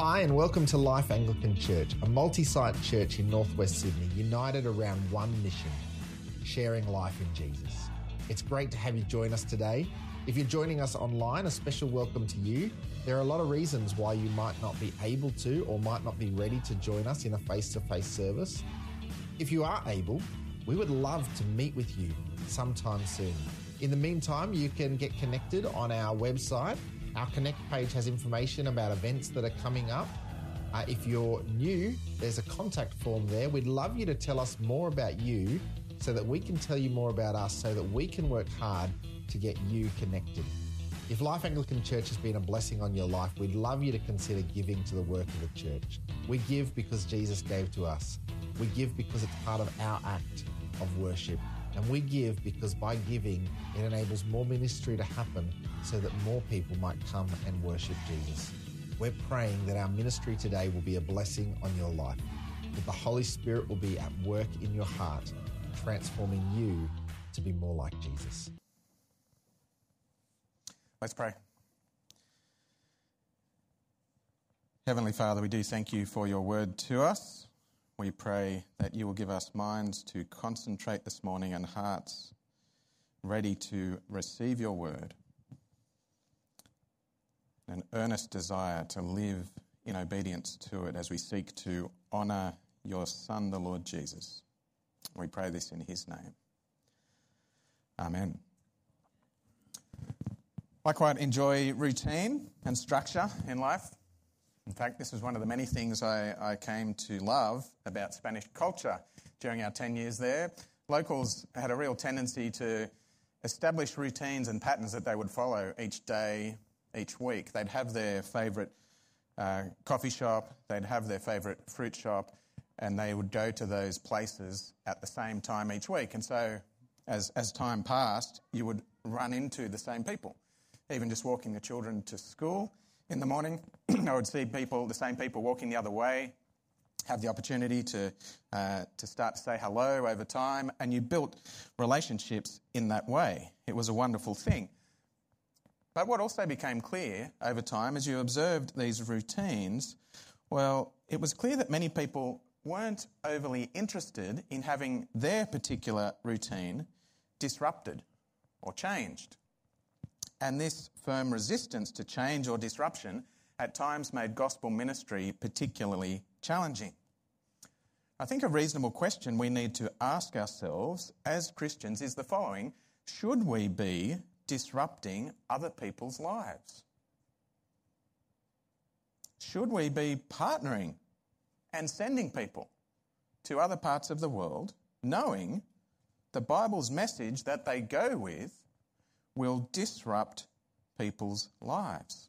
Hi, and welcome to Life Anglican Church, a multi site church in northwest Sydney, united around one mission sharing life in Jesus. It's great to have you join us today. If you're joining us online, a special welcome to you. There are a lot of reasons why you might not be able to or might not be ready to join us in a face to face service. If you are able, we would love to meet with you sometime soon. In the meantime, you can get connected on our website. Our Connect page has information about events that are coming up. Uh, if you're new, there's a contact form there. We'd love you to tell us more about you so that we can tell you more about us so that we can work hard to get you connected. If Life Anglican Church has been a blessing on your life, we'd love you to consider giving to the work of the church. We give because Jesus gave to us. We give because it's part of our act of worship. And we give because by giving, it enables more ministry to happen so that more people might come and worship Jesus. We're praying that our ministry today will be a blessing on your life, that the Holy Spirit will be at work in your heart, transforming you to be more like Jesus. Let's pray. Heavenly Father, we do thank you for your word to us. We pray that you will give us minds to concentrate this morning and hearts ready to receive your word. An earnest desire to live in obedience to it as we seek to honour your Son, the Lord Jesus. We pray this in his name. Amen. I quite enjoy routine and structure in life. In fact, this was one of the many things I, I, came to love about Spanish culture during our 10 years there. Locals had a real tendency to establish routines and patterns that they would follow each day, each week. They'd have their favourite uh, coffee shop, they'd have their favourite fruit shop, and they would go to those places at the same time each week. And so, as, as time passed, you would run into the same people. Even just walking the children to school, in the morning, I would see people, the same people walking the other way, have the opportunity to, uh, to start to say hello over time, and you built relationships in that way. It was a wonderful thing. But what also became clear over time as you observed these routines, well, it was clear that many people weren't overly interested in having their particular routine disrupted or changed. And this firm resistance to change or disruption at times made gospel ministry particularly challenging. I think a reasonable question we need to ask ourselves as Christians is the following Should we be disrupting other people's lives? Should we be partnering and sending people to other parts of the world knowing the Bible's message that they go with will disrupt people's lives.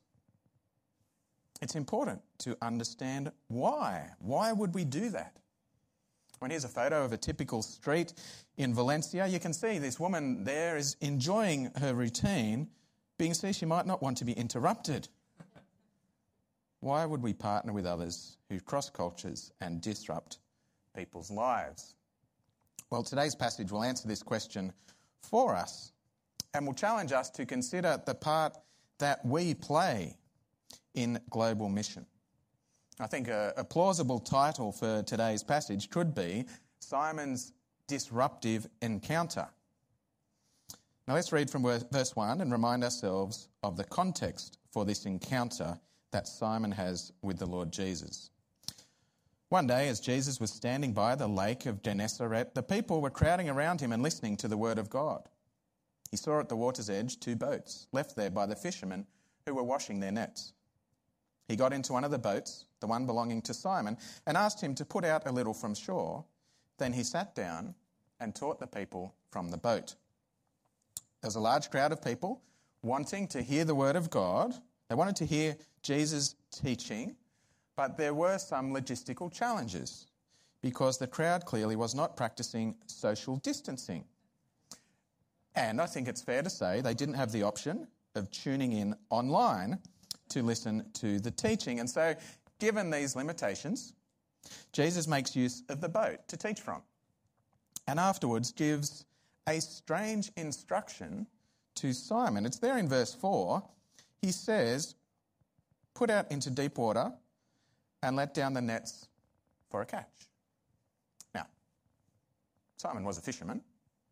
It's important to understand why. Why would we do that? When here's a photo of a typical street in Valencia, you can see this woman there is enjoying her routine, being seen she might not want to be interrupted. Why would we partner with others who cross cultures and disrupt people's lives? Well, today's passage will answer this question for us and will challenge us to consider the part that we play in global mission. I think a, a, plausible title for today's passage could be Simon's Disruptive Encounter. Now let's read from verse 1 and remind ourselves of the context for this encounter that Simon has with the Lord Jesus. One day, as Jesus was standing by the lake of Gennesaret, the people were crowding around him and listening to the word of God. He saw at the water's edge two boats, left there by the fishermen who were washing their nets. He got into one of the boats, the one belonging to Simon, and asked him to put out a little from shore. Then he sat down and taught the people from the boat. There was a large crowd of people wanting to hear the word of God. They wanted to hear Jesus' teaching, but there were some logistical challenges because the crowd clearly was not practicing social distancing. And I think it's fair to say they didn't have the option of tuning in online to listen to the teaching. And so, given these limitations, Jesus makes use of the boat to teach from. And afterwards gives a strange instruction to Simon. It's there in verse 4. He says, Put out into deep water and let down the nets for a catch. Now, Simon was a fisherman,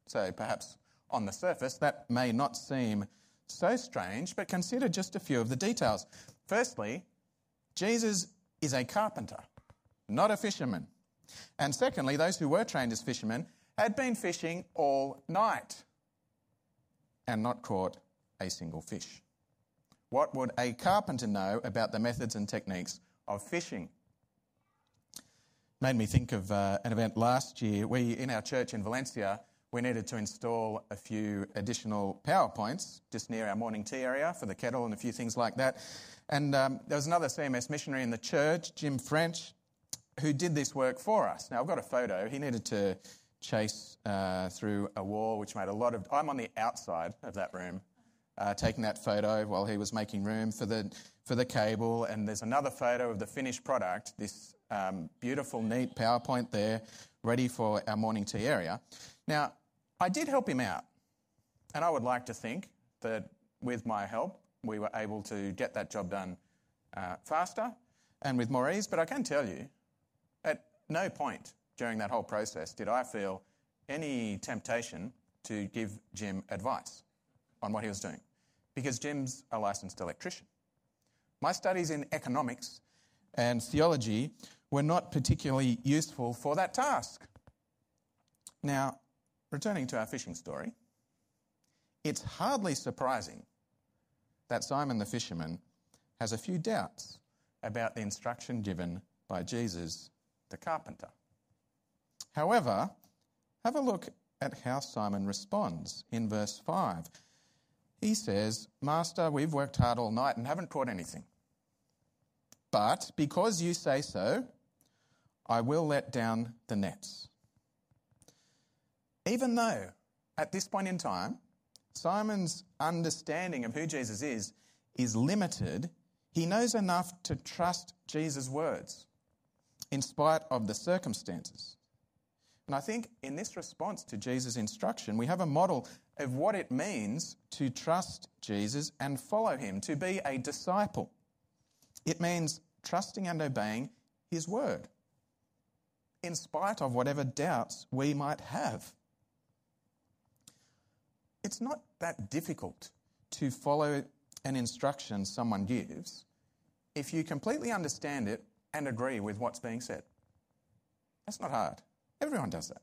so perhaps on the surface that may not seem so strange, but consider just a few of the details. Firstly, Jesus is a carpenter, not a fisherman. And secondly, those who were trained as fishermen had been fishing all night and not caught a single fish. What would a carpenter know about the methods and techniques of fishing? Made me think of uh, an event last year. We, in our church in Valencia, we needed to install a few additional power points just near our morning tea area for the kettle and a few things like that. And um, there was another CMS missionary in the church, Jim French, who did this work for us. Now, I've got a photo. He needed to chase uh, through a wall, which made a lot of. I'm on the outside of that room, uh, taking that photo while he was making room for the for the cable. And there's another photo of the finished product. This um, beautiful, neat power point there, ready for our morning tea area. Now, I did help him out, and I would like to think that with my help, we were able to get that job done uh, faster and with more ease. But I can tell you, at no point during that whole process did I feel any temptation to give Jim advice on what he was doing, because Jim's a licensed electrician. My studies in economics and theology were not particularly useful for that task. Now, returning to our fishing story, it's hardly surprising that Simon the fisherman has a few doubts about the instruction given by Jesus the carpenter. However, have a look at how Simon responds in verse 5. He says, Master, we've worked hard all night and haven't caught anything. But because you say so, I will let down the nets. Even though at this point in time, Simon's understanding of who Jesus is is limited, he knows enough to trust Jesus' words in spite of the circumstances. And I think in this response to Jesus' instruction, we have a model of what it means to trust Jesus and follow him, to be a disciple. It means trusting and obeying his word, in spite of whatever doubts we might have. It's not that difficult to follow an instruction someone gives if you completely understand it and agree with what's being said. That's not hard. Everyone does that.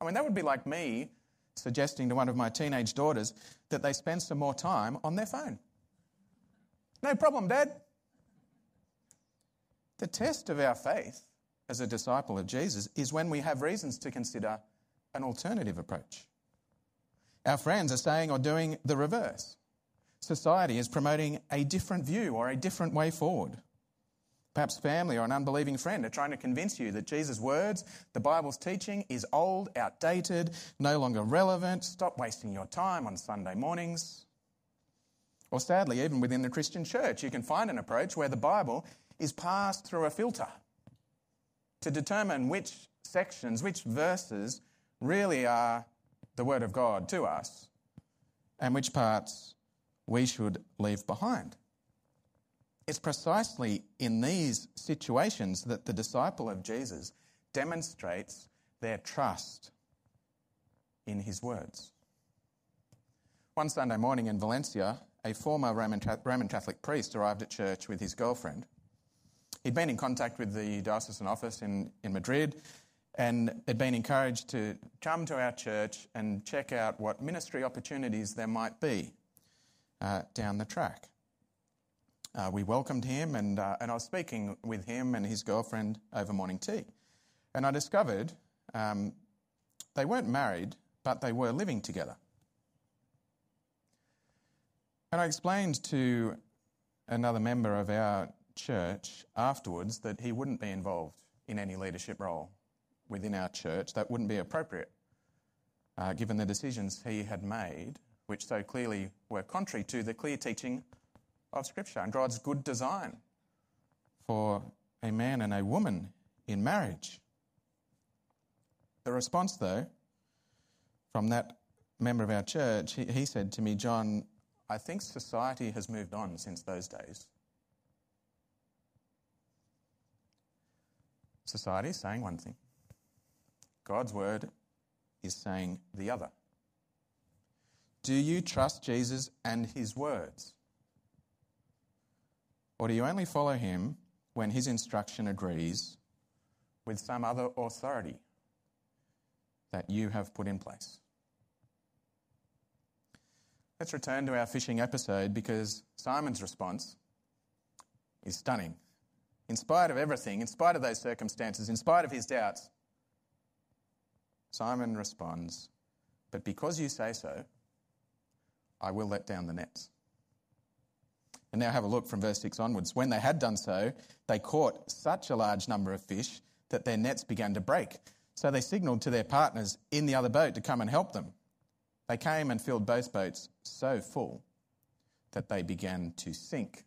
I mean, that would be like me suggesting to one of my teenage daughters that they spend some more time on their phone. No problem, Dad. The test of our faith as a disciple of Jesus is when we have reasons to consider an alternative approach. Our friends are saying or doing the reverse. Society is promoting a different view or a different way forward. Perhaps family or an unbelieving friend are trying to convince you that Jesus' words, the Bible's teaching, is old, outdated, no longer relevant. Stop wasting your time on Sunday mornings. Or sadly, even within the Christian church, you can find an approach where the Bible is passed through a filter to determine which sections, which verses really are the Word of God to us and which parts we should leave behind. It's precisely in these situations that the disciple of Jesus demonstrates their trust in his words. One Sunday morning in Valencia, a former Roman, Catholic priest arrived at church with his girlfriend. He'd been in contact with the diocesan office in, in Madrid and had been encouraged to come to our church and check out what ministry opportunities there might be uh, down the track uh, we welcomed him, and, uh, and I was speaking with him and his girlfriend over morning tea. And I discovered um, they weren't married, but they were living together. And I explained to another member of our church afterwards that he wouldn't be involved in any leadership role within our church. That wouldn't be appropriate, uh, given the decisions he had made, which so clearly were contrary to the clear teaching of Scripture and God's good design for a man and a woman in marriage. The response, though, from that member of our church, he, he said to me, John, I think society has moved on since those days. Society is saying one thing, God's word is saying the other. Do you trust Jesus and his words? Or do you only follow him when his instruction agrees with some other authority that you have put in place? Let's return to our fishing episode because Simon's response is stunning. In spite of everything, in spite of those circumstances, in spite of his doubts, Simon responds, But because you say so, I will let down the nets. And now have a look from verse 6 onwards. When they had done so, they caught such a large number of fish that their nets began to break. So they signaled to their partners in the other boat to come and help them. They came and filled both boats so full that they began to sink.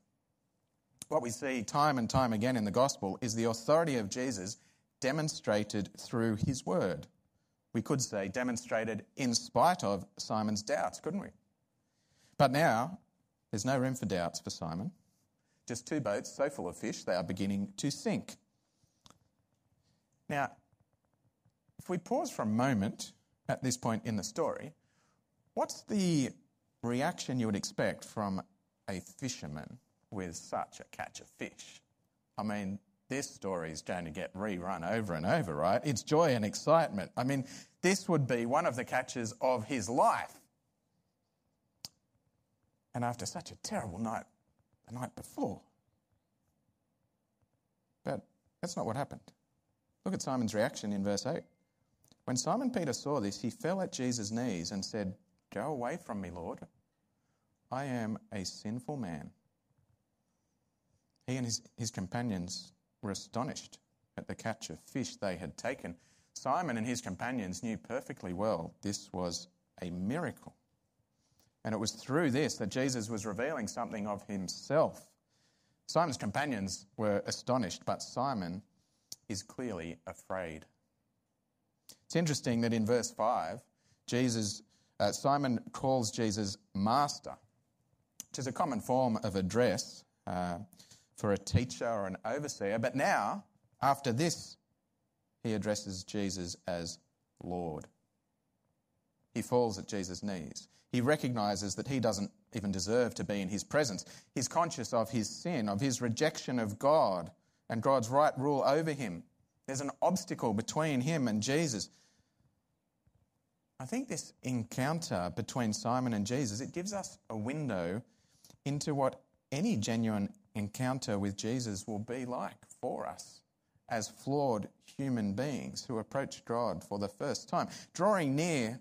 What we see time and time again in the gospel is the authority of Jesus demonstrated through his word. We could say demonstrated in spite of Simon's doubts, couldn't we? But now, there's no room for doubts for Simon. Just two boats so full of fish, they are beginning to sink. Now, if we pause for a moment at this point in the story, what's the reaction you would expect from a fisherman with such a catch of fish? I mean, this story is going to get rerun over and over, right? It's joy and excitement. I mean, this would be one of the catches of his life. And after such a terrible night the night before. But that's not what happened. Look at Simon's reaction in verse 8. When Simon Peter saw this, he fell at Jesus' knees and said, Go away from me, Lord. I am a sinful man. He and his, his companions were astonished at the catch of fish they had taken. Simon and his companions knew perfectly well this was a miracle. And it was through this that Jesus was revealing something of himself. Simon's companions were astonished, but Simon is clearly afraid. It's interesting that in verse 5, Jesus, uh, Simon calls Jesus Master, which is a common form of address uh, for a teacher or an overseer. But now, after this, he addresses Jesus as Lord. He falls at Jesus' knees. He recognizes that he doesn't even deserve to be in his presence. He's conscious of his sin, of his rejection of God and God's right rule over him. There's an obstacle between him and Jesus. I think this encounter between Simon and Jesus, it gives us a window into what any genuine encounter with Jesus will be like for us as flawed human beings who approach God for the first time. Drawing near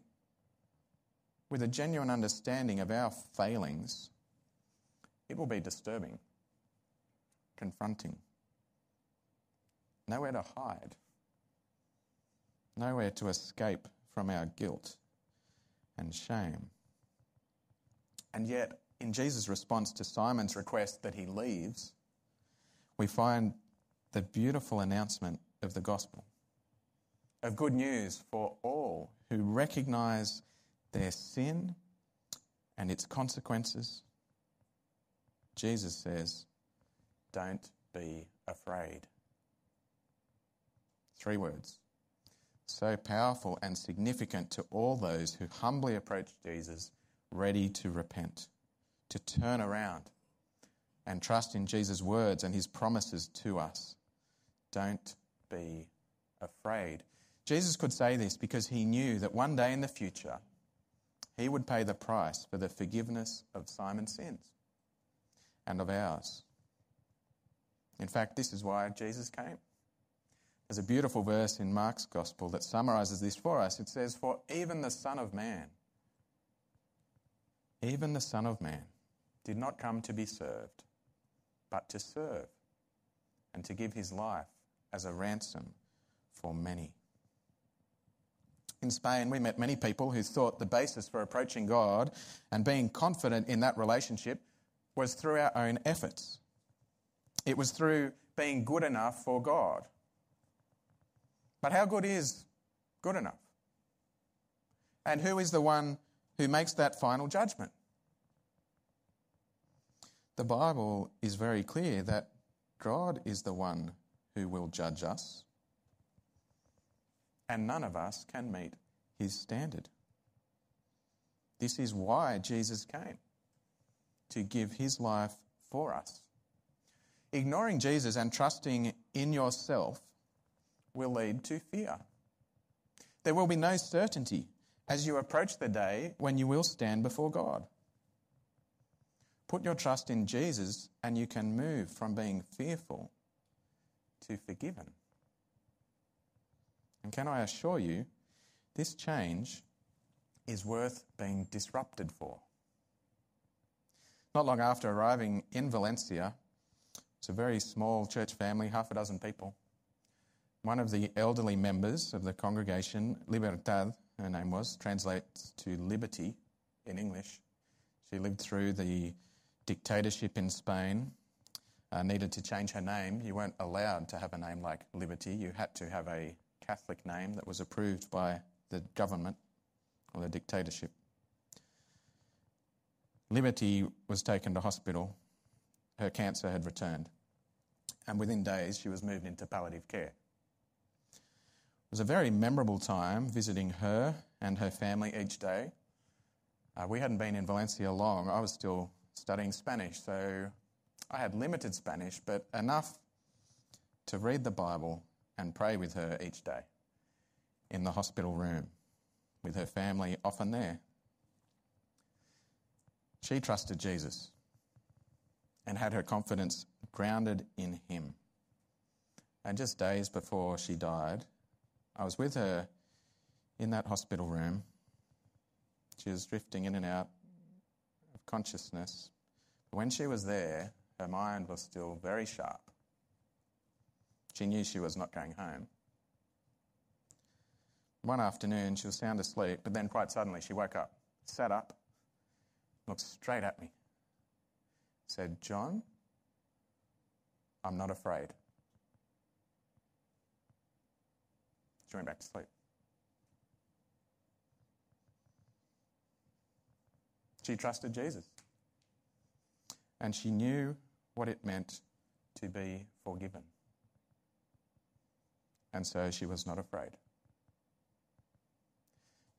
with a genuine understanding of our failings, it will be disturbing, confronting, nowhere to hide, nowhere to escape from our guilt and shame. And yet, in Jesus' response to Simon's request that he leaves, we find the beautiful announcement of the gospel, of good news for all who recognize their sin and its consequences, Jesus says, Don't be afraid. Three words. So powerful and significant to all those who humbly approach Jesus, ready to repent, to turn around and trust in Jesus' words and his promises to us. Don't be afraid. Jesus could say this because he knew that one day in the future, he would pay the price for the forgiveness of Simon's sins and of ours. In fact, this is why Jesus came. There's a beautiful verse in Mark's Gospel that summarizes this for us. It says, For even the Son of Man, even the Son of Man, did not come to be served, but to serve and to give his life as a ransom for many. In Spain, we met many people who thought the basis for approaching God and being confident in that relationship was through our own efforts. It was through being good enough for God. But how good is good enough? And who is the one who makes that final judgment? The Bible is very clear that God is the one who will judge us and none of us can meet his standard. This is why Jesus came to give his life for us. Ignoring Jesus and trusting in yourself will lead to fear. There will be no certainty as you approach the day when you will stand before God. Put your trust in Jesus, and you can move from being fearful to forgiven. And can I assure you, this change is worth being disrupted for. Not long after arriving in Valencia, it's a very small church family, half a dozen people. One of the elderly members of the congregation, Libertad, her name was, translates to liberty in English. She lived through the dictatorship in Spain, uh, needed to change her name. You weren't allowed to have a name like Liberty. You had to have a Catholic name that was approved by the government or the dictatorship. Liberty was taken to hospital. Her cancer had returned. And within days, she was moved into palliative care. It was a very memorable time visiting her and her family each day. Uh, we hadn't been in Valencia long. I was still studying Spanish, so I had limited Spanish, but enough to read the Bible and pray with her each day in the hospital room with her family often there. She trusted Jesus and had her confidence grounded in Him. And just days before she died, I was with her in that hospital room. She was drifting in and out consciousness. But when she was there, her mind was still very sharp. She knew she was not going home. One afternoon, she was sound asleep, but then quite suddenly she woke up, sat up, looked straight at me, said, John, I'm not afraid. She went back to sleep. She trusted Jesus. And she knew what it meant to be forgiven. And so she was not afraid.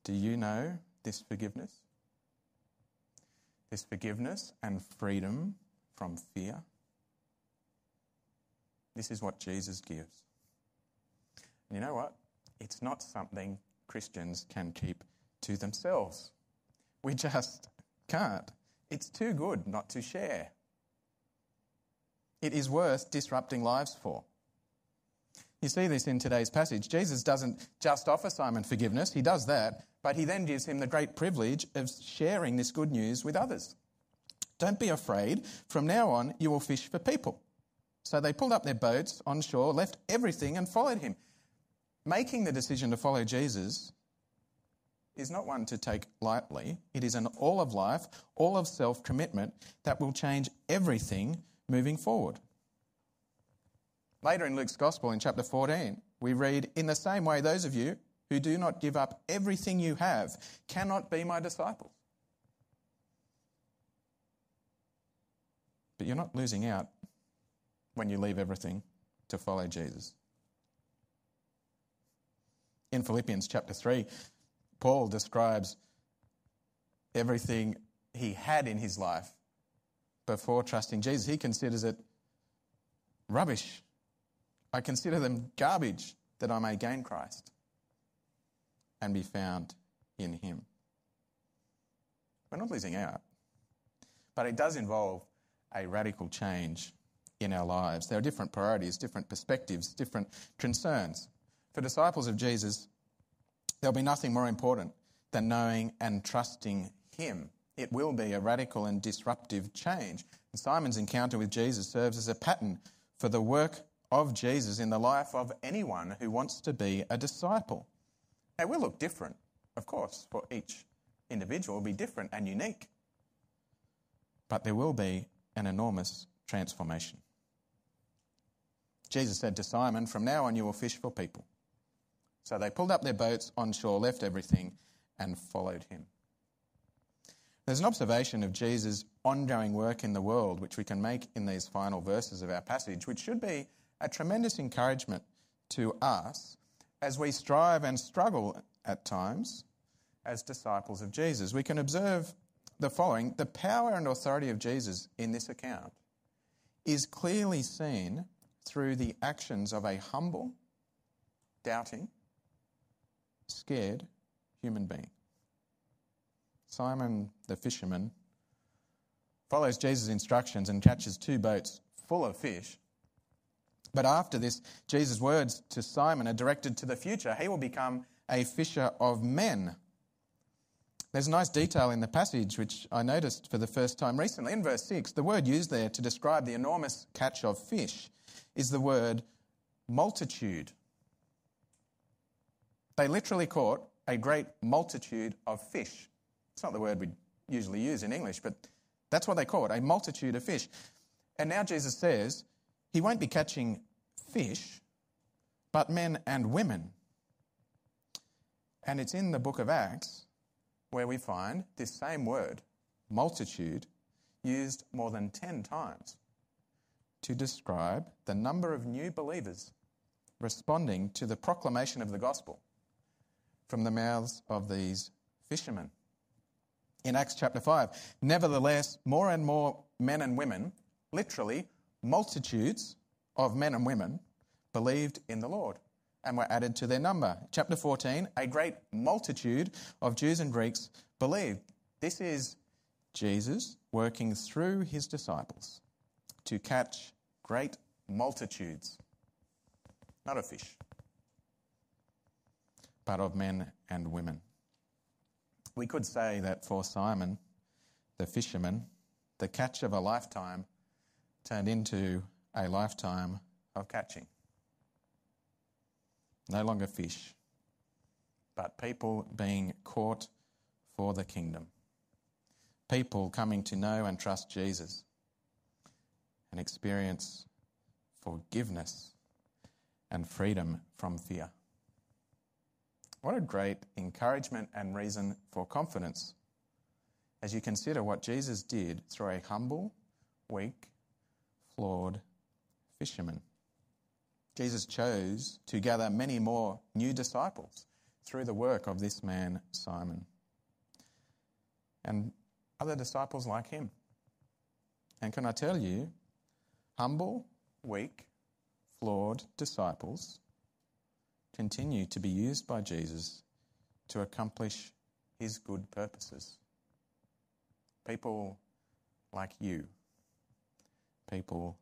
Do you know this forgiveness? This forgiveness and freedom from fear? This is what Jesus gives. And you know what? It's not something Christians can keep to themselves. We just can't. It's too good not to share. It is worth disrupting lives for. You see this in today's passage. Jesus doesn't just offer Simon forgiveness, he does that, but he then gives him the great privilege of sharing this good news with others. Don't be afraid. From now on, you will fish for people. So they pulled up their boats on shore, left everything, and followed him. Making the decision to follow Jesus is not one to take lightly. It is an all of life, all of self commitment that will change everything moving forward. Later in Luke's Gospel, in chapter 14, we read, In the same way, those of you who do not give up everything you have cannot be my disciples. But you're not losing out when you leave everything to follow Jesus. In Philippians chapter 3, Paul describes everything he had in his life before trusting Jesus. He considers it rubbish. I consider them garbage that I may gain Christ and be found in him. We're not losing out, but it does involve a radical change in our lives. There are different priorities, different perspectives, different concerns. For disciples of Jesus, there'll be nothing more important than knowing and trusting Him. It will be a radical and disruptive change. And Simon's encounter with Jesus serves as a pattern for the work of Jesus in the life of anyone who wants to be a disciple. It will look different, of course, for each individual, will be different and unique. But there will be an enormous transformation. Jesus said to Simon, From now on you will fish for people. So they pulled up their boats on shore, left everything, and followed him. There's an observation of Jesus' ongoing work in the world which we can make in these final verses of our passage, which should be a tremendous encouragement to us as we strive and struggle at times as disciples of Jesus. We can observe the following the power and authority of Jesus in this account is clearly seen through the actions of a humble, doubting, scared human being. Simon the fisherman follows Jesus' instructions and catches two boats full of fish. But after this, Jesus' words to Simon are directed to the future. He will become a fisher of men. There's a nice detail in the passage which I noticed for the first time recently. In verse 6, the word used there to describe the enormous catch of fish is the word multitude. They literally caught a great multitude of fish. It's not the word we usually use in English, but that's what they caught a multitude of fish. And now Jesus says he won't be catching fish, but men and women. And it's in the book of Acts where we find this same word, multitude, used more than 10 times to describe the number of new believers responding to the proclamation of the gospel from the mouths of these fishermen. In Acts chapter 5, nevertheless, more and more men and women, literally multitudes of men and women, believed in the Lord and were added to their number. Chapter 14, a great multitude of Jews and Greeks believed. This is Jesus working through his disciples to catch great multitudes, not of fish, but of men and women. We could say that for Simon, the fisherman, the catch of a lifetime turned into a lifetime of catching. No longer fish, but people being caught for the kingdom. People coming to know and trust Jesus and experience forgiveness and freedom from fear. What a great encouragement and reason for confidence as you consider what Jesus did through a humble, weak, flawed fisherman. Jesus chose to gather many more new disciples through the work of this man, Simon, and other disciples like him. And can I tell you, humble, weak, flawed disciples continue to be used by Jesus to accomplish his good purposes. People like you, people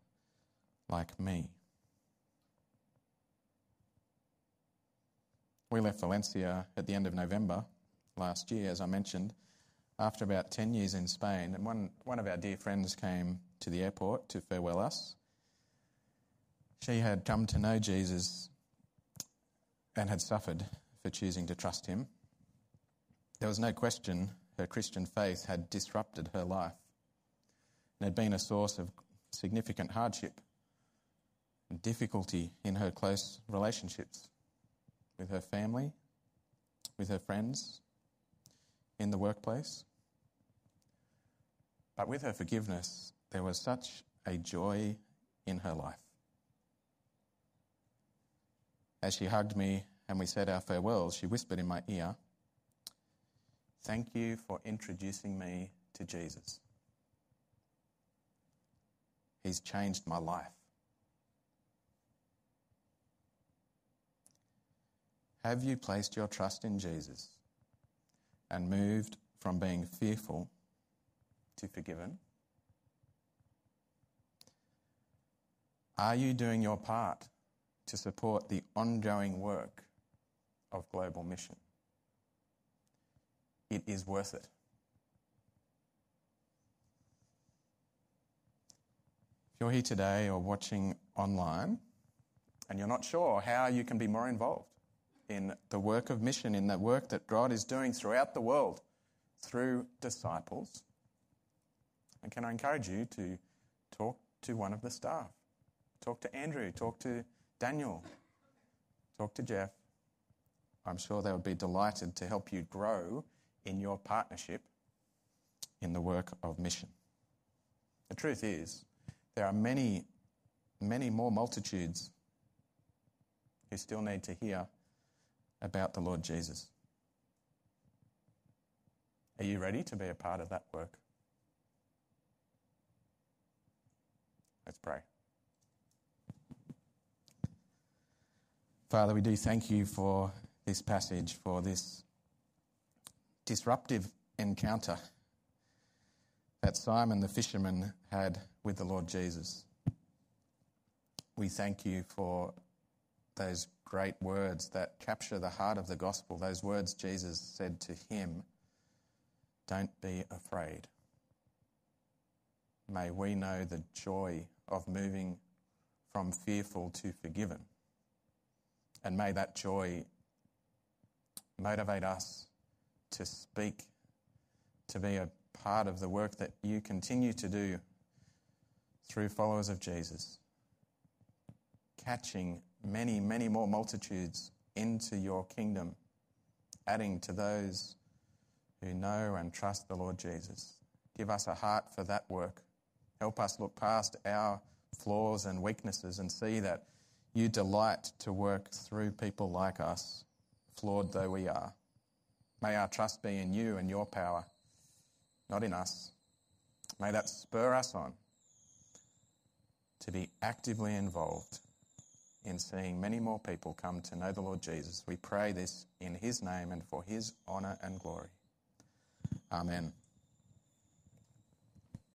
like me. We left Valencia at the end of November last year, as I mentioned, after about 10 years in Spain. And one, one of our dear friends came to the airport to farewell us. She had come to know Jesus and had suffered for choosing to trust him. There was no question her Christian faith had disrupted her life and had been a source of significant hardship and difficulty in her close relationships with her family, with her friends, in the workplace. But with her forgiveness, there was such a joy in her life. As she hugged me and we said our farewells, she whispered in my ear, Thank you for introducing me to Jesus. He's changed my life. Have you placed your trust in Jesus and moved from being fearful to forgiven? Are you doing your part to support the ongoing work of global mission? It is worth it. If you're here today or watching online and you're not sure how you can be more involved, in the work of mission, in the work that God is doing throughout the world through disciples. And can I encourage you to talk to one of the staff? Talk to Andrew, talk to Daniel, talk to Jeff. I'm sure they would be delighted to help you grow in your partnership in the work of mission. The truth is, there are many, many more multitudes who still need to hear about the Lord Jesus. Are you ready to be a part of that work? Let's pray. Father, we do thank you for this passage, for this disruptive encounter that Simon the fisherman had with the Lord Jesus. We thank you for those great words that capture the heart of the gospel, those words Jesus said to him Don't be afraid. May we know the joy of moving from fearful to forgiven. And may that joy motivate us to speak, to be a part of the work that you continue to do through followers of Jesus, catching many, many more multitudes into your kingdom, adding to those who know and trust the Lord Jesus. Give us a heart for that work. Help us look past our flaws and weaknesses and see that you delight to work through people like us, flawed though we are. May our trust be in you and your power, not in us. May that spur us on to be actively involved in seeing many more people come to know the Lord Jesus. We pray this in his name and for his honour and glory. Amen.